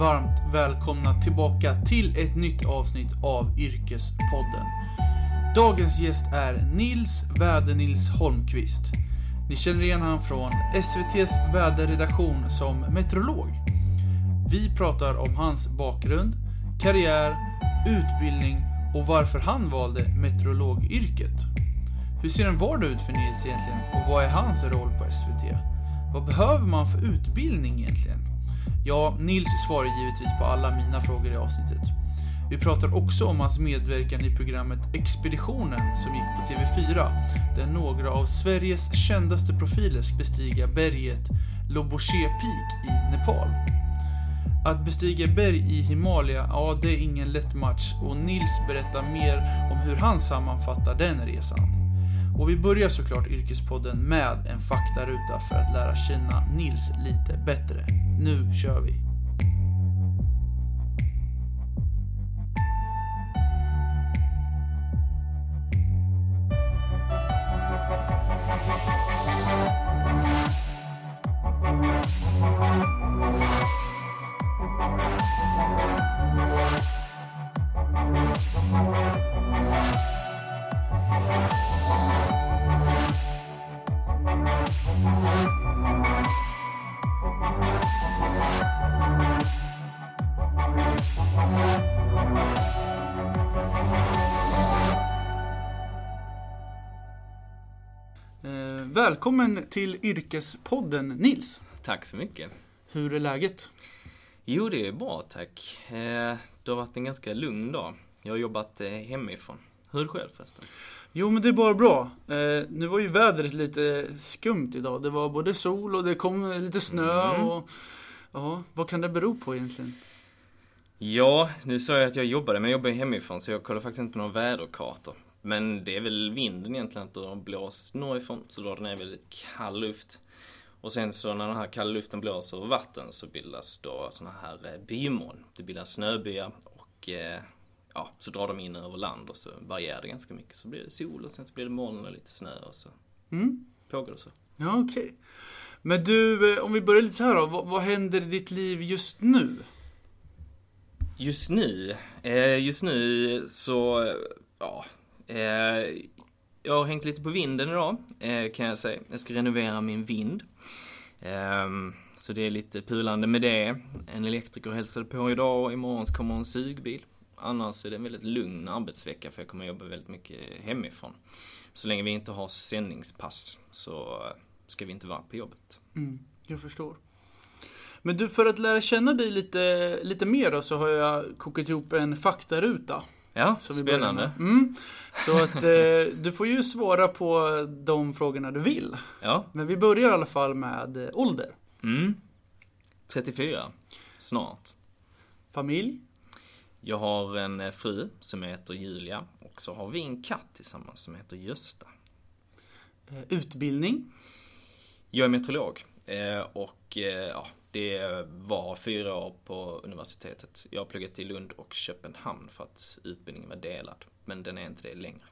varmt välkomna tillbaka till ett nytt avsnitt av Yrkespodden. Dagens gäst är Nils Väder-Nils Holmqvist. Ni känner igen honom från SVTs väderredaktion som meteorolog. Vi pratar om hans bakgrund, karriär, utbildning och varför han valde meteorologyrket. Hur ser en vardag ut för Nils egentligen och vad är hans roll på SVT? Vad behöver man för utbildning egentligen? Ja, Nils svarar givetvis på alla mina frågor i avsnittet. Vi pratar också om hans medverkan i programmet Expeditionen som gick på TV4, där några av Sveriges kändaste profiler ska bestiga berget Loboche Peak i Nepal. Att bestiga berg i Himalaya, ja det är ingen lätt match och Nils berättar mer om hur han sammanfattar den resan. Och vi börjar såklart Yrkespodden med en faktaruta för att lära känna Nils lite bättre. Nu kör vi! Välkommen till Yrkespodden Nils. Tack så mycket. Hur är läget? Jo, det är bra tack. Eh, det har varit en ganska lugn dag. Jag har jobbat eh, hemifrån. Hur själv förresten? Jo men det är bara bra. Eh, nu var ju vädret lite skumt idag. Det var både sol och det kom lite snö Mm. och Ja, vad kan det bero på egentligen? Ja, nu sa jag att jag jobbade, men jag jobbar hemifrån så jag kollar faktiskt inte på några väderkartor. Men det är väl vinden egentligen att har blåst norrifrån, så drar det ner väldigt kall luft. Och sen så när den här kalla luften blåser över vatten så bildas då såna här eh, bymoln. Det bildas snöbyar och eh, ja, så drar de in över land och så varierar det ganska mycket. Så blir det sol och sen så blir det moln och lite snö och så Mm? pågår det så. Ja, okej. Men du, eh, om vi börjar lite så här då. Vad, vad händer i ditt liv just nu? Just nu, just nu så, ja, Eh, jag har hängt lite på vinden idag, eh, kan jag säga. Jag ska renovera min vind. Ehm, så det är lite pulande med det. En elektriker hälsade på idag och imorgon kommer en sugbil. Annars är det en väldigt lugn arbetsvecka för jag kommer jobba väldigt mycket hemifrån. Så länge vi inte har sändningspass så ska vi inte vara på jobbet. Mm, jag förstår. Men du, för att lära känna dig lite, lite mer då, så har jag kokat ihop en faktaruta. Ja, börjar spännande. Mm. Så att eh, du får ju svara på de frågorna du vill. Ja, Men vi börjar i alla fall med eh, ålder. mm. 34, snart. Familj. Jag har en eh, fru som heter Julia och så har vi en katt tillsammans som heter Gösta. Eh, utbildning. Jag är meteorolog och ja, det var fyra år på universitetet. Jag har pluggat i Lund och Köpenhamn för att utbildningen var delad. Men den är inte det längre.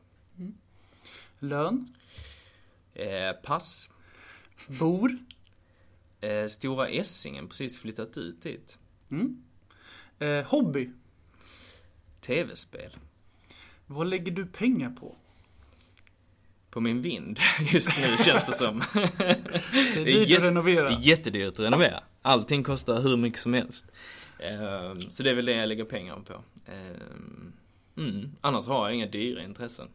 Lön. Eh, Pass. Bor. Eh, Stora Essingen, precis flyttat ut dit. Mm. Eh, hobby. TV-spel. Vad lägger du pengar på? På min vind just nu känns det som. Det är dyrt att renovera. Det är jättedyrt att renovera. Allting kostar hur mycket som helst. Ehm, så det är väl det jag lägger pengar på. Ehm, mm. Annars har jag inga dyra intressen.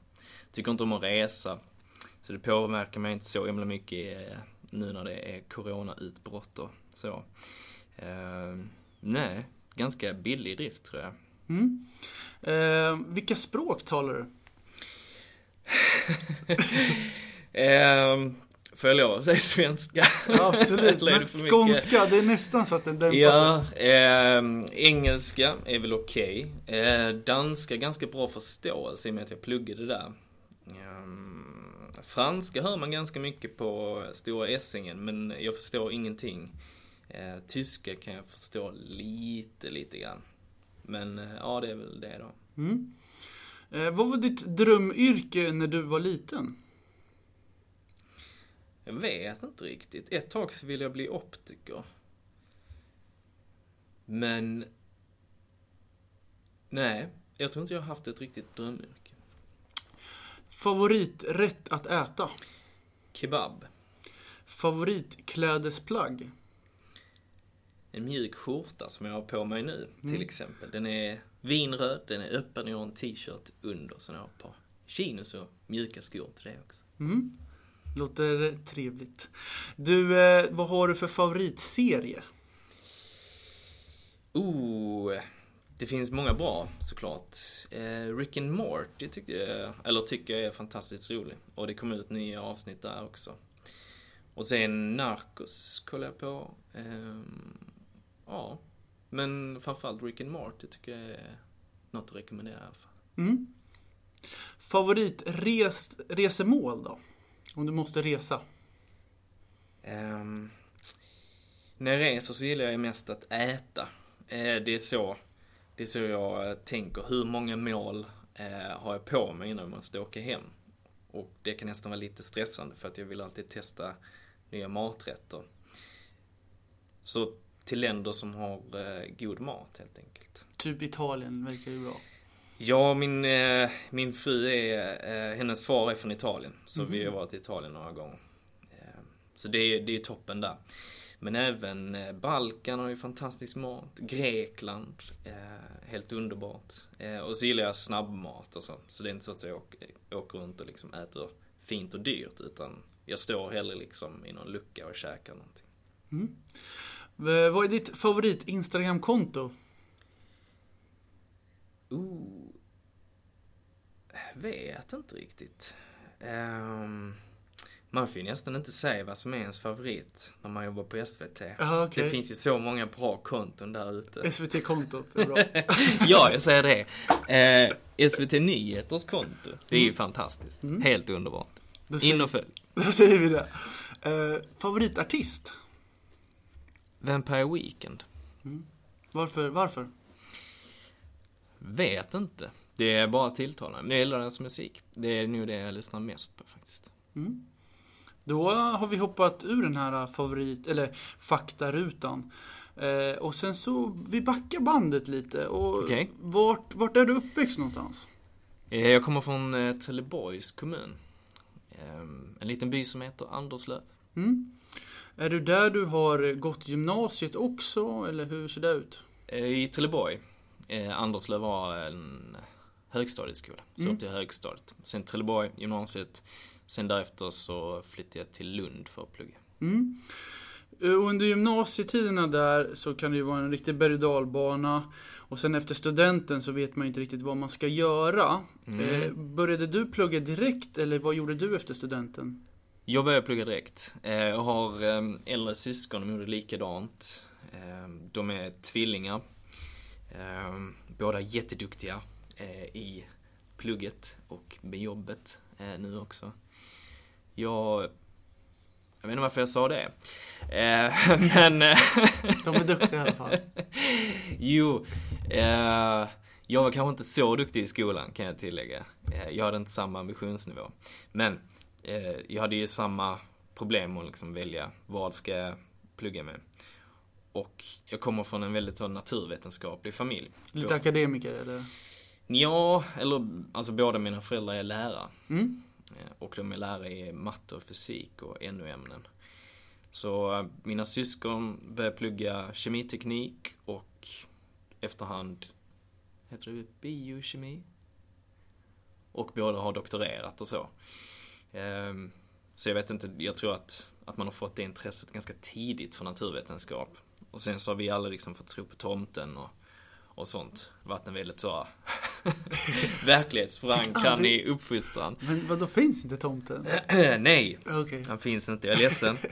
Tycker inte om att resa. Så det påverkar mig inte så himla mycket eh, nu när det är coronautbrott och så. Ehm, nej, ganska billig drift tror jag. Mm. Eh, vilka språk talar du? Ehm, får jag lov att säga svenska? Ja, absolut. Men skånska, det är nästan så att den dämpar sig. Ja, ehm, engelska är väl okej. Eh, danska ganska bra förståelse i och med att jag pluggade där. Ehm, franska hör man ganska mycket på Stora Essingen, men jag förstår ingenting. Eh, tyska kan jag förstå lite, lite grann. Men eh, ja, det är väl det då. Mm. Eh, vad var ditt drömyrke när du var liten? Jag vet inte riktigt. Ett tag så ville jag bli optiker. Men... Nej, jag tror inte jag har haft ett riktigt drömyrke. Favoriträtt att äta? Kebab. Favoritklädesplagg? En mjuk skjorta som jag har på mig nu, till Mm. exempel. Den är vinröd, den är öppen och jag har en t-shirt under. Sen har jag ett par chinos och mjuka skor till det också. Mm. Låter trevligt. Du, eh, vad har du för favoritserie? Oh, det finns många bra såklart. Eh, Rick and Morty tyckte jag, eller tycker jag är fantastiskt rolig. Och det kom ut nya avsnitt där också. Och sen Narcos kollar jag på. Ehm, ja, men framförallt Rick and Morty tycker jag är något att rekommendera i alla fall. Mm. Favoritresemål då? Om du måste resa. Ehm, när jag reser så gillar jag mest att äta. Eh, det är så det är så jag tänker. Hur många mål eh, har jag på mig innan man måste åka hem? Och det kan nästan vara lite stressande för att jag vill alltid testa nya maträtter. Så till länder som har eh, god mat helt enkelt. Typ Italien verkar ju bra. Ja, min, eh, min fru är, eh, hennes far är från Italien. Så Mhm. vi har varit i Italien några gånger. Eh, så det är, det är toppen där. Men även eh, Balkan har ju fantastisk mat. Grekland, eh, helt underbart. Eh, och så gillar jag snabbmat och så. Så det är inte så att jag åker, åker runt och liksom äter fint och dyrt. Utan jag står hellre liksom i någon lucka och käkar någonting. Eh, Vad är ditt favorit Instagram-konto? Ooh. Vet inte riktigt. Ehm, man får ju nästan inte säga vad som är ens favorit när man jobbar på SVT. Ja, okej. Det finns ju så många bra konton där ute. SVT-kontot är bra. ja, jag säger det. Eh, SVT Nyheters konto. Det är ju Mm. fantastiskt. Mm. Helt underbart. In och följ. då säger vi det. Eh, favoritartist? Vampire Weekend. Varför? Varför? Vet inte. Det är bara tilltalande. Men jag gillar deras musik. Det är nog det jag lyssnar mest på faktiskt. Mm. Då har vi hoppat ur den här favorit, eller faktarutan. Eh, och sen så, vi backar bandet lite. Och Okej. vart, vart är du uppväxt någonstans? Eh, Jag kommer från eh, Trelleborgs kommun. Ehm, En liten by som heter Anderslöv. Mm. Är du där du har gått gymnasiet också, eller hur ser det ut? Eh, I Trelleborg. Eh, Anderslöv var en högstadieskola. Så Mm. upp till högstadiet. Sen Trelleborg, gymnasiet. Sen därefter så flyttade jag till Lund för att plugga. Mm. Eh, Under gymnasietiderna där så kan det ju vara en riktig berg och dalbana. Och sen efter studenten så vet man inte riktigt vad man ska göra. Mm. Eh, började du plugga direkt eller vad gjorde du efter studenten? Jag började plugga direkt. Eh, Jag har eh, äldre syskon, de gjorde likadant. Eh, De är tvillingar. Eh, Båda jätteduktiga eh, i plugget och med jobbet eh, nu också. Jag... Jag vet inte varför jag sa det. Eh, Men... eh, De är duktiga i alla fall. Jo, eh, jag var kanske inte så duktig i skolan kan jag tillägga. Eh, jag hade inte samma ambitionsnivå. Men jag hade ju samma problem att liksom välja vad ska jag plugga med. Och jag kommer från en väldigt så naturvetenskaplig familj. Lite akademiker eller? Ja, eller alltså båda mina föräldrar är lärare. Mm. Eh, Och de är lärare i matte och fysik och NO-ämnen. Så eh, mina syskon började plugga kemiteknik och efterhand, heter det biokemi? Och båda har doktorerat och så. Ehm, Så jag vet inte, jag tror att, att man har fått det intresset ganska tidigt för naturvetenskap. Och sen så har vi alla liksom fått tro på tomten och, och sånt. Varit en väldigt så verklighetsförankrad Aldrig- i uppfostran. Men vad då finns inte tomten? Nej, Okej. han finns inte, jag är ledsen.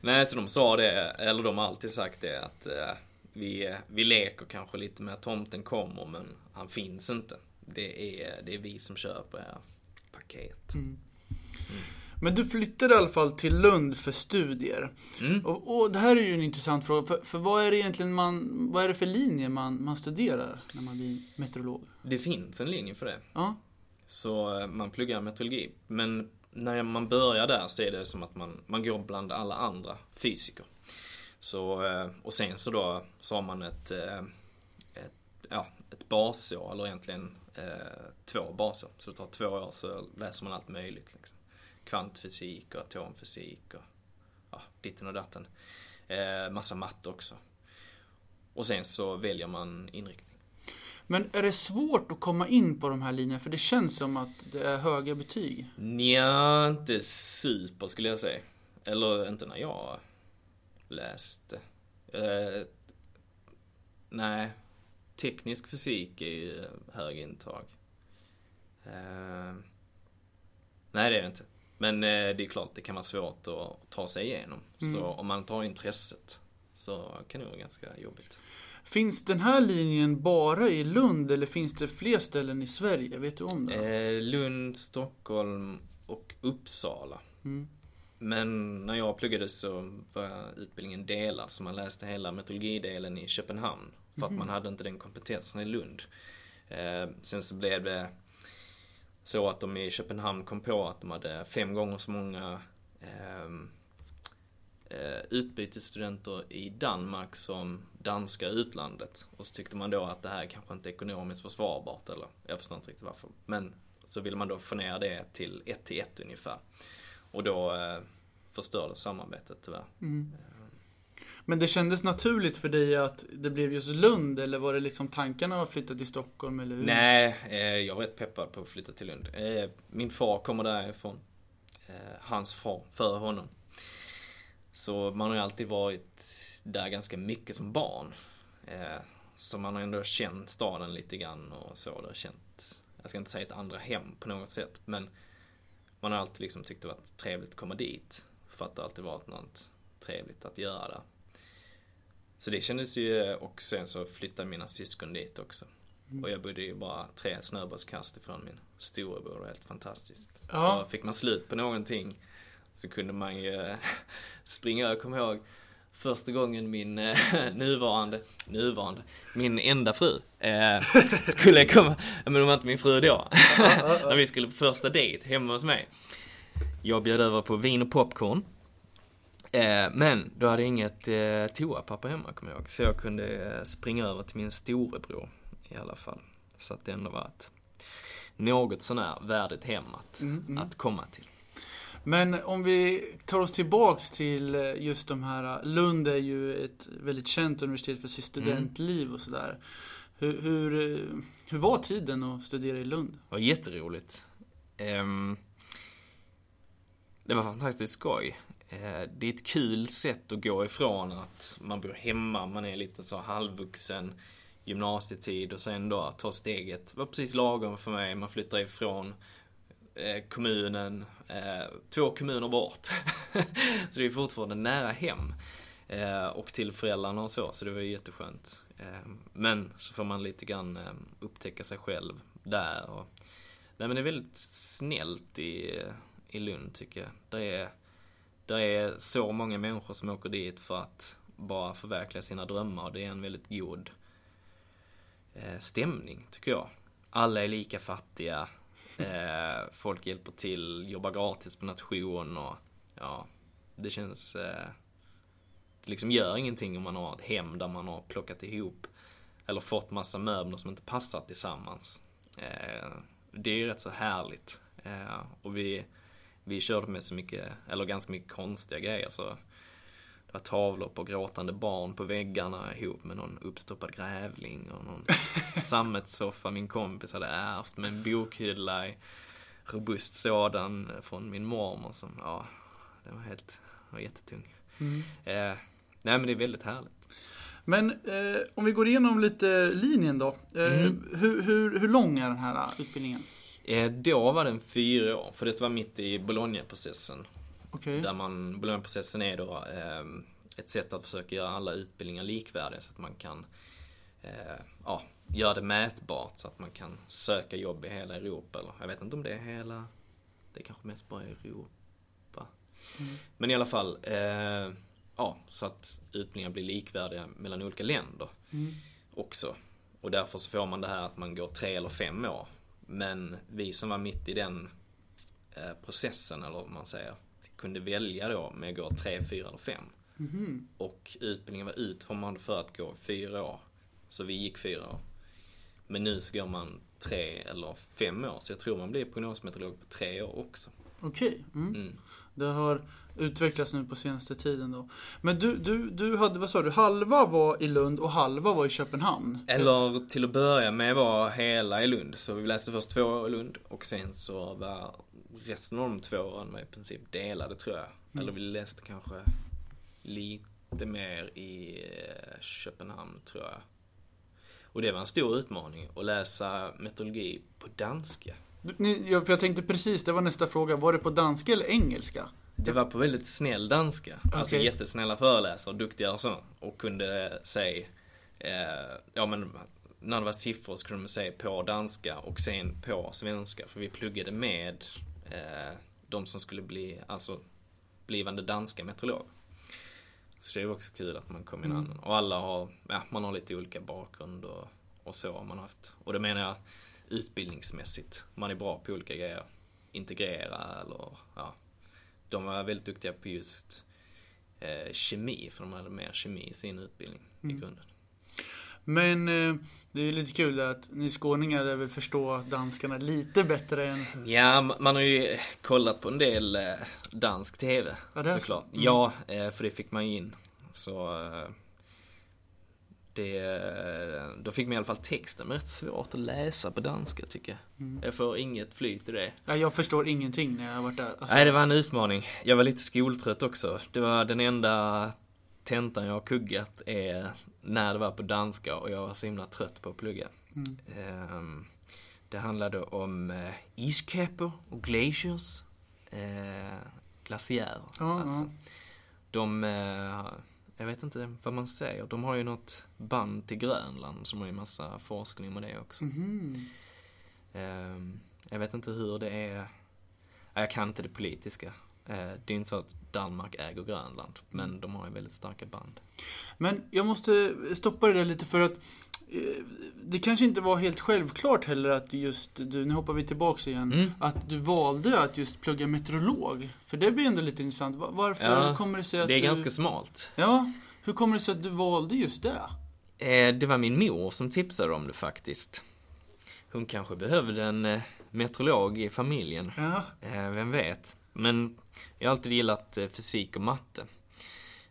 Nej, så de sa det, eller de har alltid sagt det att eh, vi, vi leker kanske lite med att tomten kommer men han finns inte. Det är, det är vi som köper paket. Mm. Men du flyttade i alla fall till Lund för studier. Mm. Och, och det här är ju en intressant fråga. För, för vad är det egentligen man, vad är det för linje man, man studerar när man blir meteorolog? Det finns en linje för det. Ja. Så eh, man pluggar meteorologi. Men när man börjar där så är det som att man, man går bland alla andra fysiker. Så, eh, och sen så då så har man ett, eh, ett, ja, ett basår, eller egentligen eh, två basår. Så det tar två år så läser man allt möjligt. Liksom. Kvantfysik och atomfysik och ja, ditten och datten. Eh, massa matte också. Och sen så väljer man inriktning. Men är det svårt att komma in på de här linjerna? För det känns som att det är höga betyg. Nja, inte super skulle jag säga. Eller inte när jag läste. Eh, nej, teknisk fysik är ju hög intag. Eh, nej, det är det inte. Men eh, det är klart, det kan vara svårt att ta sig igenom. Mm. Så om man tar intresset så kan det vara ganska jobbigt. Finns den här linjen bara i Lund eller finns det fler ställen i Sverige? Vet du om det? Eh, Lund, Stockholm och Uppsala. Mm. Men när jag pluggade så var utbildningen delad, så man läste hela metodologidelen i Köpenhamn. För att man hade inte den kompetensen i Lund. Eh, sen så blev det så att de i Köpenhamn kom på att de hade fem gånger så många ehm, eh, utbytesstudenter i Danmark som danska utlandet. Och så tyckte man då att det här kanske inte är ekonomiskt försvarbart eller jag förstår inte riktigt varför. Men så vill man då få ner det till 1 till 1 ungefär. Och då eh, förstördes samarbetet tyvärr. Mm. Men det kändes naturligt för dig att det blev just Lund eller var det liksom tankarna att flytta till Stockholm eller hur? Nej, eh, jag var rätt peppad på att flytta till Lund. Eh, min far kommer därifrån. Eh, hans far, före honom. Så man har ju alltid varit där ganska mycket som barn. Eh, så man har ändå känt staden lite grann och så. Det har känt, jag ska inte säga ett andra hem på något sätt, men man har alltid liksom tyckt det varit trevligt att komma dit. För att det alltid varit något trevligt att göra där. Så det kändes ju, och sen så flyttade mina syskon dit också. Och jag bodde ju bara tre snöbollskast ifrån min storebror, det var helt fantastiskt. Ja. Så fick man slut på någonting så kunde man ju springa, jag kommer ihåg första gången min eh, nuvarande, nuvarande, min enda fru eh, skulle komma, men hon var inte min fru då. När vi skulle på första dejt hemma hos mig. Jag bjöd över på vin och popcorn. Eh, men då hade jag inget eh, toapapper hemma kommer jag ihåg. Så jag kunde eh, springa över till min storebror i alla fall. Så att det ändå var ett något sånär värdigt hem att, Mm, mm. att komma till. Men om vi tar oss tillbaks till eh, just de här, Lund är ju ett väldigt känt universitet för sitt studentliv och sådär. Hur, hur, eh, hur var tiden att studera i Lund? Det var jätteroligt. Ehm, det var fantastiskt skoj. Eh, det är ett kul sätt att gå ifrån att man bor hemma, man är lite så halvvuxen gymnasietid och sen då ta steget. Det var precis lagom för mig. Man flyttar ifrån eh, kommunen, eh, två kommuner bort. så det är fortfarande nära hem. Och till föräldrarna och så, så det var ju jätteskönt. Men så får man lite grann upptäcka sig själv där. Och, nej men det är väldigt snällt i, i Lund tycker jag. Det är, det är så många människor som åker dit för att bara förverkliga sina drömmar och det är en väldigt god eh, stämning tycker jag. Alla är lika fattiga. Eh, folk hjälper till, jobbar gratis på nation och ja, det känns... Eh, det liksom gör ingenting om man har ett hem där man har plockat ihop eller fått massa möbler som inte passar tillsammans. Det är ju rätt så härligt. Och vi, vi körde med så mycket, eller ganska mycket konstiga grejer. Så det var tavlor på gråtande barn på väggarna ihop med någon uppstoppad grävling och någon sammetssoffa min kompis hade ärvt med en bokhylla i robust sådan från min mormor som, ja, den var helt, var jättetung. Eh, nej men det är väldigt härligt. Men eh, om vi går igenom lite linjen då. Eh, Mm. hur, hur, hur lång är den här utbildningen? Eh, då var den fyra år, för det var mitt i Bologna-processen. Okej. Där man, Bologna-processen är då eh, ett sätt att försöka göra alla utbildningar likvärdiga så att man kan eh, ja, göra det mätbart så att man kan söka jobb i hela Europa. Eller jag vet inte om det är hela, det är kanske mest bara Europa. Men i alla fall, eh, ja, så att utbildningar blir likvärdiga mellan olika länder Mm. också. Och därför så får man det här att man går tre eller fem år. Men vi som var mitt i den eh, processen, eller vad man säger, kunde välja då med att gå tre, fyra eller fem. Mhm. Och utbildningen var utformad för att gå fyra år. Så vi gick fyra år. Men nu så går man tre eller fem år. Så jag tror man blir prognosmeteorolog på tre år också. Okej. Mm. Mm. Det har utvecklats nu på senaste tiden då. Men du, du, du hade, vad sa du, halva var i Lund och halva var i Köpenhamn? Eller till att börja med var hela i Lund. Så vi läste först två år i Lund och sen så var resten av de två åren var i princip delade tror jag. Mm. Eller vi läste kanske lite mer i eh, Köpenhamn tror jag. Och det var en stor utmaning att läsa meteorologi på danska. Ni, ja, för jag tänkte precis, det var nästa fråga. Var det på danska eller engelska? Det var på väldigt snäll danska. Alltså Okej. jättesnälla föreläsare, duktiga och så. Och kunde säga, eh, ja men när det var siffror så kunde de säga på danska och sen på svenska. För vi pluggade med eh, de som skulle bli, alltså blivande danska meteorologer. Så det var också kul att man kom in Mm. annan. Och alla har, ja man har lite olika bakgrund och, och så har man haft. Och det menar jag utbildningsmässigt. Man är bra på olika grejer. Integrera eller, ja. De var väldigt duktiga på just eh, kemi, för de hade mer kemi i sin utbildning i Mm. grunden. Men eh, det är lite kul att ni skåningar är väl förstå danskarna lite bättre än... Ja, ma- man har ju kollat på en del eh, dansk TV Ja, såklart. Mm. Ja, eh, för det fick man ju in. Så det, då fick man i alla fall texten, men rätt svårt att läsa på danska tycker jag. Mm. Jag får inget flyt i det. Ja, jag förstår ingenting när jag har varit där. Alltså, Nej, det var en utmaning. Jag var lite skoltrött också. Det var den enda tentan jag har kuggat är när det var på danska och jag var så himla trött på att plugga. Mm. Ehm, det handlade om eh, iskappor och glaciers. Eh, glaciärer Ja, alltså. ja. De, eh, jag vet inte vad man säger, de har ju något band till Grönland som har ju massa forskning med det också. Mhm. Ehm, jag vet inte hur det är, jag kan inte det politiska. Eh, det är inte så att Danmark äger Grönland, men de har ju väldigt starka band. Men jag måste stoppa det där lite för att det kanske inte var helt självklart heller att just du, nu hoppar vi tillbaks igen, Mm. att du valde att just plugga meteorolog. För det blir ändå lite intressant. Va- Varför Ja, kommer det sig att Det är du... ganska smalt. Ja, hur kommer det sig att du valde just det? Eh, det var min mor som tipsade om det faktiskt. Hon kanske behövde en eh, meteorolog i familjen. Ja, Eh, vem vet? Men jag har alltid gillat eh, fysik och matte.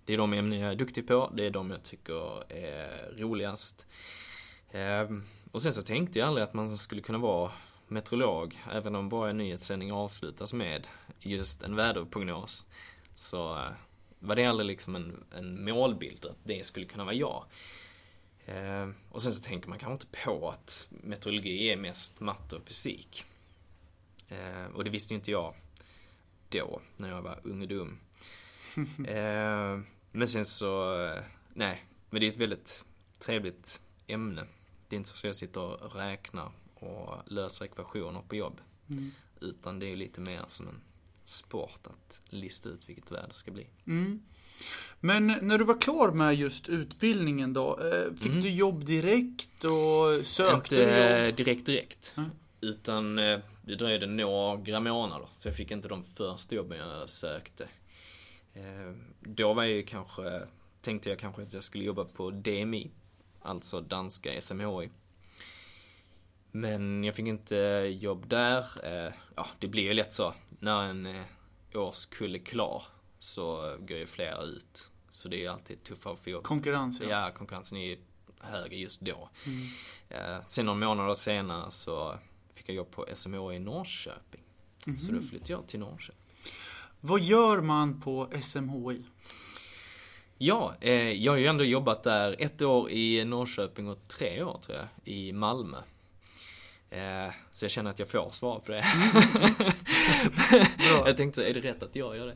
Det är de ämnen jag är duktig på, det är de jag tycker är roligast. Eh, och sen så tänkte jag aldrig att man skulle kunna vara meteorolog, även om varje nyhetssändning avslutas med just en väderprognos. Så eh, var det aldrig liksom en, en målbild att det skulle kunna vara jag. Eh, och sen så tänker man kanske inte på att meteorologi är mest matte och fysik. Eh, och det visste ju inte jag då, när jag var ung och dum. eh, men sen så, eh, nej, men det är ett väldigt trevligt ämne. Det är inte så att jag sitter och räknar och löser ekvationer på jobb. Mm. Utan det är lite mer som en sport att lista ut vilket väder det ska bli. Mm. Men när du var klar med just utbildningen då, eh, fick Mm. du jobb direkt och sökte inte du jobb? direkt direkt. Nej. Utan eh, det dröjde några månader. Så jag fick inte de första jobben jag sökte. Eh, Då var jag ju kanske, tänkte jag kanske att jag skulle jobba på DMI. Alltså danska SMHI. Men jag fick inte jobb där. Eh, Ja, det blir ju lätt så. När en eh, årskull är klar så går ju flera ut. Så det är alltid tuffare för jobb. Konkurrens ja. Ja, konkurrensen är högre just då. Mm. Sen några månader senare så fick jag jobb på SMH i Norrköping. Så då flyttade jag till Norrköping. Vad gör man på SMHI? Ja, eh, jag har ju ändå jobbat där ett år i Norrköping och tre år tror jag i Malmö. Eh, Så jag känner att jag får svar på det. Bra. jag tänkte, är det rätt att jag gör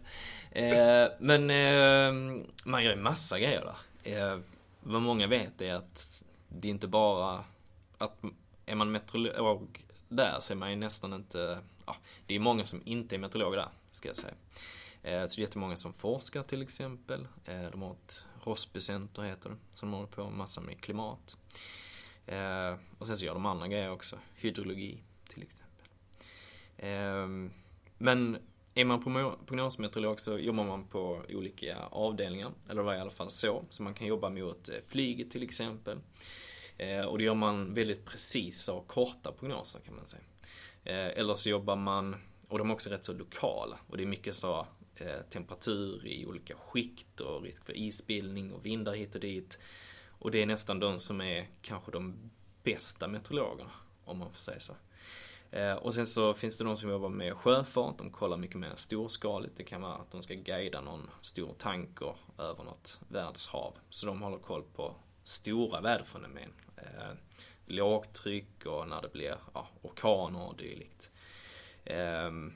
det? Eh, Men eh, man gör ju massa grejer där. Eh, Vad många vet är att det är inte bara att är man meteorolog där så är man ju nästan inte, ja, det är många som inte är meteorologer där, ska jag säga. Eh, så det är jättemånga som forskar till exempel. Eh, de har ett Rossbycenter heter det, som de håller på med massa med klimat. Eh, och sen så gör de andra grejer också, hydrologi till exempel. Ehm, men är man prognosmeteorolog så jobbar man på olika avdelningar, eller det var i alla fall så. Så man kan jobba mot flyget till exempel. Och då gör man väldigt precisa och korta prognoser kan man säga. Eller så jobbar man, och de är också rätt så lokala, och det är mycket så eh, temperatur i olika skikt och risk för isbildning och vindar hit och dit. Och det är nästan de som är kanske de bästa meteorologerna, om man får säga så. Eh, och sen så finns det de som jobbar med sjöfart, de kollar mycket mer storskaligt. Det kan vara att de ska guida någon stor tanker över något världshav. Så de håller koll på stora väderfenomen. Eh, lågtryck och när det blir ja, orkaner och dylikt. Ehm,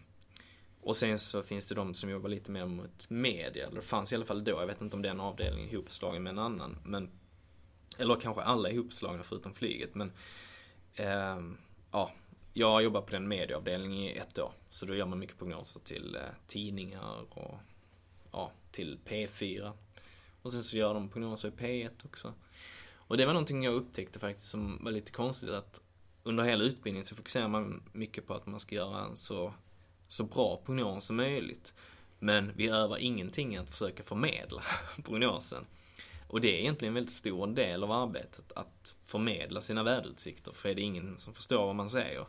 och sen så finns det de som jobbar lite mer mot media, eller det fanns i alla fall då, jag vet inte om den avdelningen är ihopslagen med en annan. Men, eller kanske alla är ihopslagna förutom flyget. Men eh, ja, jag jobbar på den medieavdelningen i ett år. Så då gör man mycket prognoser till eh, tidningar och ja, till P4. Och sen så gör de prognoser i P1 också. Och det var någonting jag upptäckte faktiskt som var lite konstigt att under hela utbildningen så fokuserar man mycket på att man ska göra en så, så bra prognos som möjligt. Men vi övar ingenting att försöka förmedla prognosen. Och det är egentligen en väldigt stor del av arbetet, att förmedla sina väderutsikter. För är det ingen som förstår vad man säger,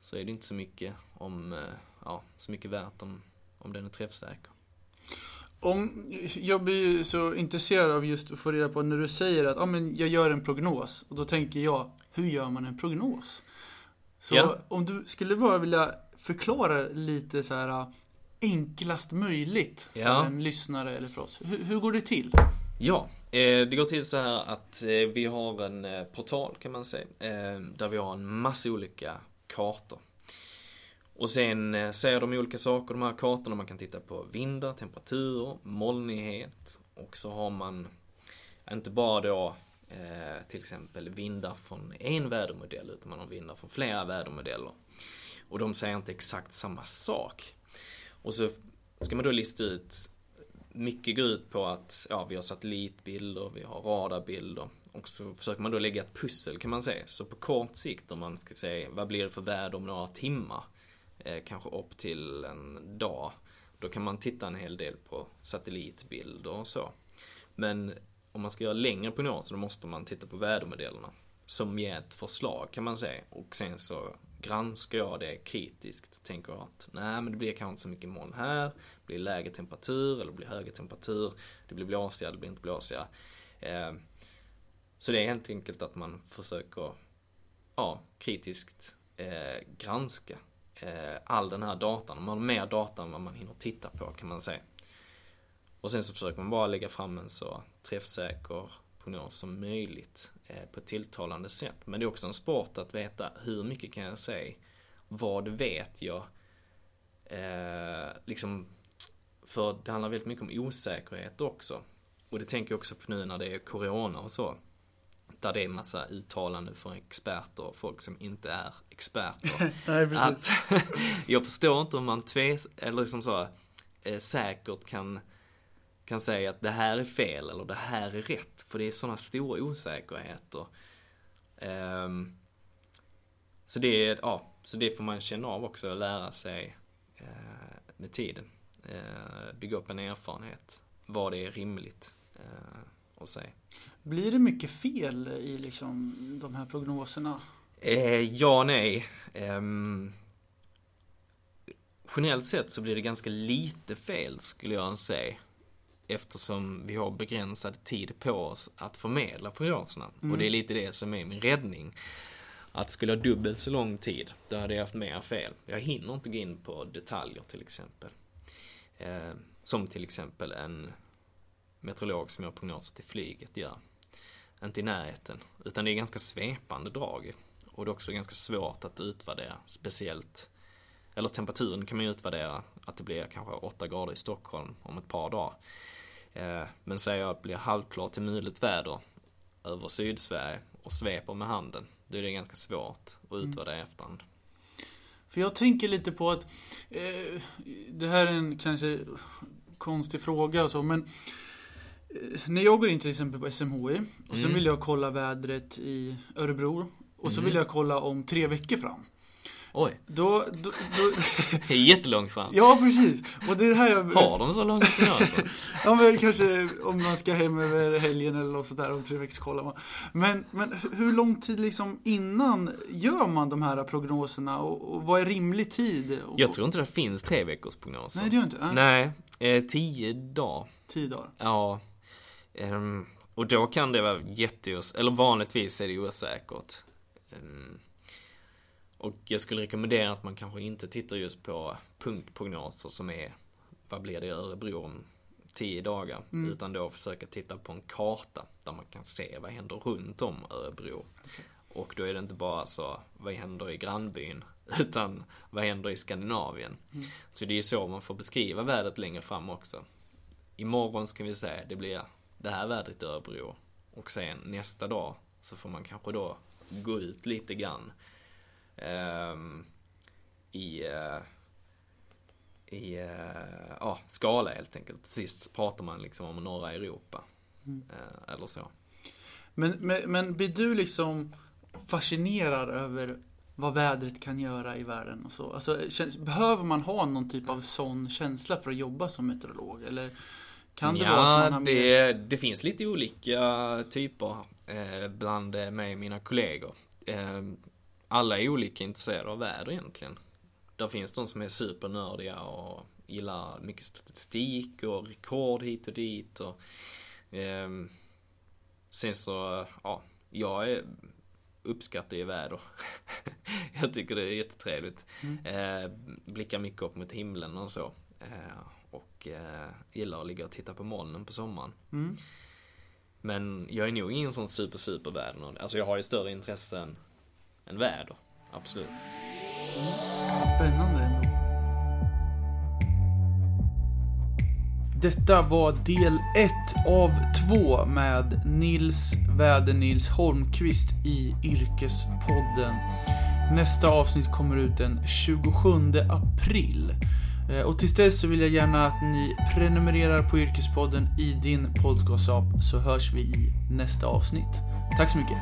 så är det inte så mycket, om, eh, ja, så mycket värt om, om den är träffsäker. Om, jag blir ju så intresserad av just att få reda på när du säger att ah, men jag gör en prognos. Och då tänker jag, hur gör man en prognos? Så Ja. om du skulle bara vilja förklara lite så här enklast möjligt för Ja. en lyssnare eller för oss. Hur, hur går det till? Ja, eh, det går till så här att eh, vi har en eh, portal kan man säga, där vi har en massa olika kartor. Och sen säger de olika saker, de här kartorna. Man kan titta på vindar, temperatur, molnighet. Och så har man inte bara då eh, till exempel vindar från en vädermodell, utan man har vindar från flera vädermodeller. Och de säger inte exakt samma sak. Och så ska man då lista ut mycket går ut på att ja, vi har satellitbilder, vi har radarbilder och så försöker man då lägga ett pussel kan man säga. Så på kort sikt om man ska säga vad blir det för väder om några timmar, eh, kanske upp till en dag, då kan man titta en hel del på satellitbilder och så. Men om man ska göra längre prognoser då måste man titta på vädermodellerna som ger ett förslag kan man säga och sen så granskar jag det kritiskt. Tänker att nej men det blir kanske inte så mycket moln här. Det blir lägre temperatur eller det blir högre temperatur. Det blir blåsigare, det blir inte blåsigare. Eh, så det är helt enkelt att man försöker ja, kritiskt eh, granska eh, all den här datan. Man har mer data än vad man hinner titta på kan man säga. Och sen så försöker man bara lägga fram en så träffsäker prognos som möjligt eh, på ett tilltalande sätt. Men det är också en sport att veta hur mycket kan jag säga? Vad vet jag? Eh, liksom, för det handlar väldigt mycket om osäkerhet också. Och det tänker jag också på nu när det är corona och så. Där det är massa uttalanden från experter och folk som inte är experter. Nej, att jag förstår inte om man tves, eller liksom så, eh, säkert kan, kan säga att det här är fel eller det här är rätt. För det är sådana stora osäkerheter. Ehm, så, det, är- ja, så det får man känna av också och lära sig eh, med tiden. Eh, bygga upp en erfarenhet. Vad det är rimligt eh, att säga. Blir det mycket fel i liksom de här prognoserna? Eh, ja, nej. Ehm, generellt sett så blir det ganska lite fel skulle jag säga. Eftersom vi har begränsad tid på oss att förmedla prognoserna. Och det är lite det som är min räddning. Att skulle ha dubbelt så lång tid, då hade jag haft mer fel. Jag hinner inte gå in på detaljer till exempel. Eh, som till exempel en meteorolog som gör prognoser till flyget gör. Inte i närheten. Utan det är ganska svepande drag. Och det är också ganska svårt att utvärdera. Speciellt, eller temperaturen kan man ju utvärdera. Att det blir kanske 8 grader i Stockholm om ett par dagar. Eh, men säger jag att det blir halvklart till mulet väder över Sydsverige och sveper med handen. Då är det ganska svårt att utvärdera i efterhand. För jag tänker lite på att eh, det här är en kanske konstig fråga och så, men eh, när jag går in till exempel på SMHI och sen Mm. vill jag kolla vädret i Örebro och så Mm. vill jag kolla om tre veckor fram. Oj, Då, då, då, det är jättelångt fram. ja precis. Och det är det här jag... Har de så långa prognoser? Ja men kanske om man ska hem över helgen eller något sånt där om tre veckor kollar man. Men, men hu- hur lång tid liksom innan gör man de här prognoserna och, och vad är rimlig tid? Och, Jag tror inte det finns tre veckors prognoser. Nej det gör inte Nej. Nej, eh, tio dagar. Tio dagar. Ja. Ehm, och då kan det vara jätteos... Eller vanligtvis är det osäkert. Ehm, och jag skulle rekommendera att man kanske inte tittar just på punktprognoser som är vad blir det i Örebro om tio dagar. Mm. Utan då försöka titta på en karta där man kan se vad händer runt om Örebro. Och då är det inte bara så, vad händer i grannbyn? Utan vad händer i Skandinavien? Mm. Så det är ju så man får beskriva vädret längre fram också. Imorgon ska vi säga, det blir det här vädret i Örebro. Och sen nästa dag så får man kanske då gå ut lite grann i, eh, i eh, ja, skala helt enkelt. Sist pratar man liksom om norra Europa. Mm. Eh, eller så. Men, men, men blir du liksom fascinerad över vad vädret kan göra i världen och så? Alltså, känns, behöver man ha någon typ av sån känsla för att jobba som meteorolog? Eller kan det ja, vara att man har det, det finns lite olika typer eh, bland mig och mina kollegor. Eh, alla är olika intresserade av väder egentligen. Där finns de som är supernördiga och gillar mycket statistik och rekord hit och dit. Och, ehm, sen så, ja, jag är, uppskattar ju väder. jag tycker det är jättetrevligt. Mm. Eh, blickar mycket upp mot himlen och så. Eh, och eh, gillar att ligga och titta på molnen på sommaren. Mm. Men jag är nog ingen sån super super väder. Alltså jag har ju större intresse än, än väder. Absolut. Spännande ändå. Detta var del 1 av 2 med Nils Väder-Nils Holmqvist i Yrkespodden. Nästa avsnitt kommer ut den 27 april. Eh, och tills dess så vill jag gärna att ni prenumererar på Yrkespodden i din podcast-app så hörs vi i nästa avsnitt. Tack så mycket.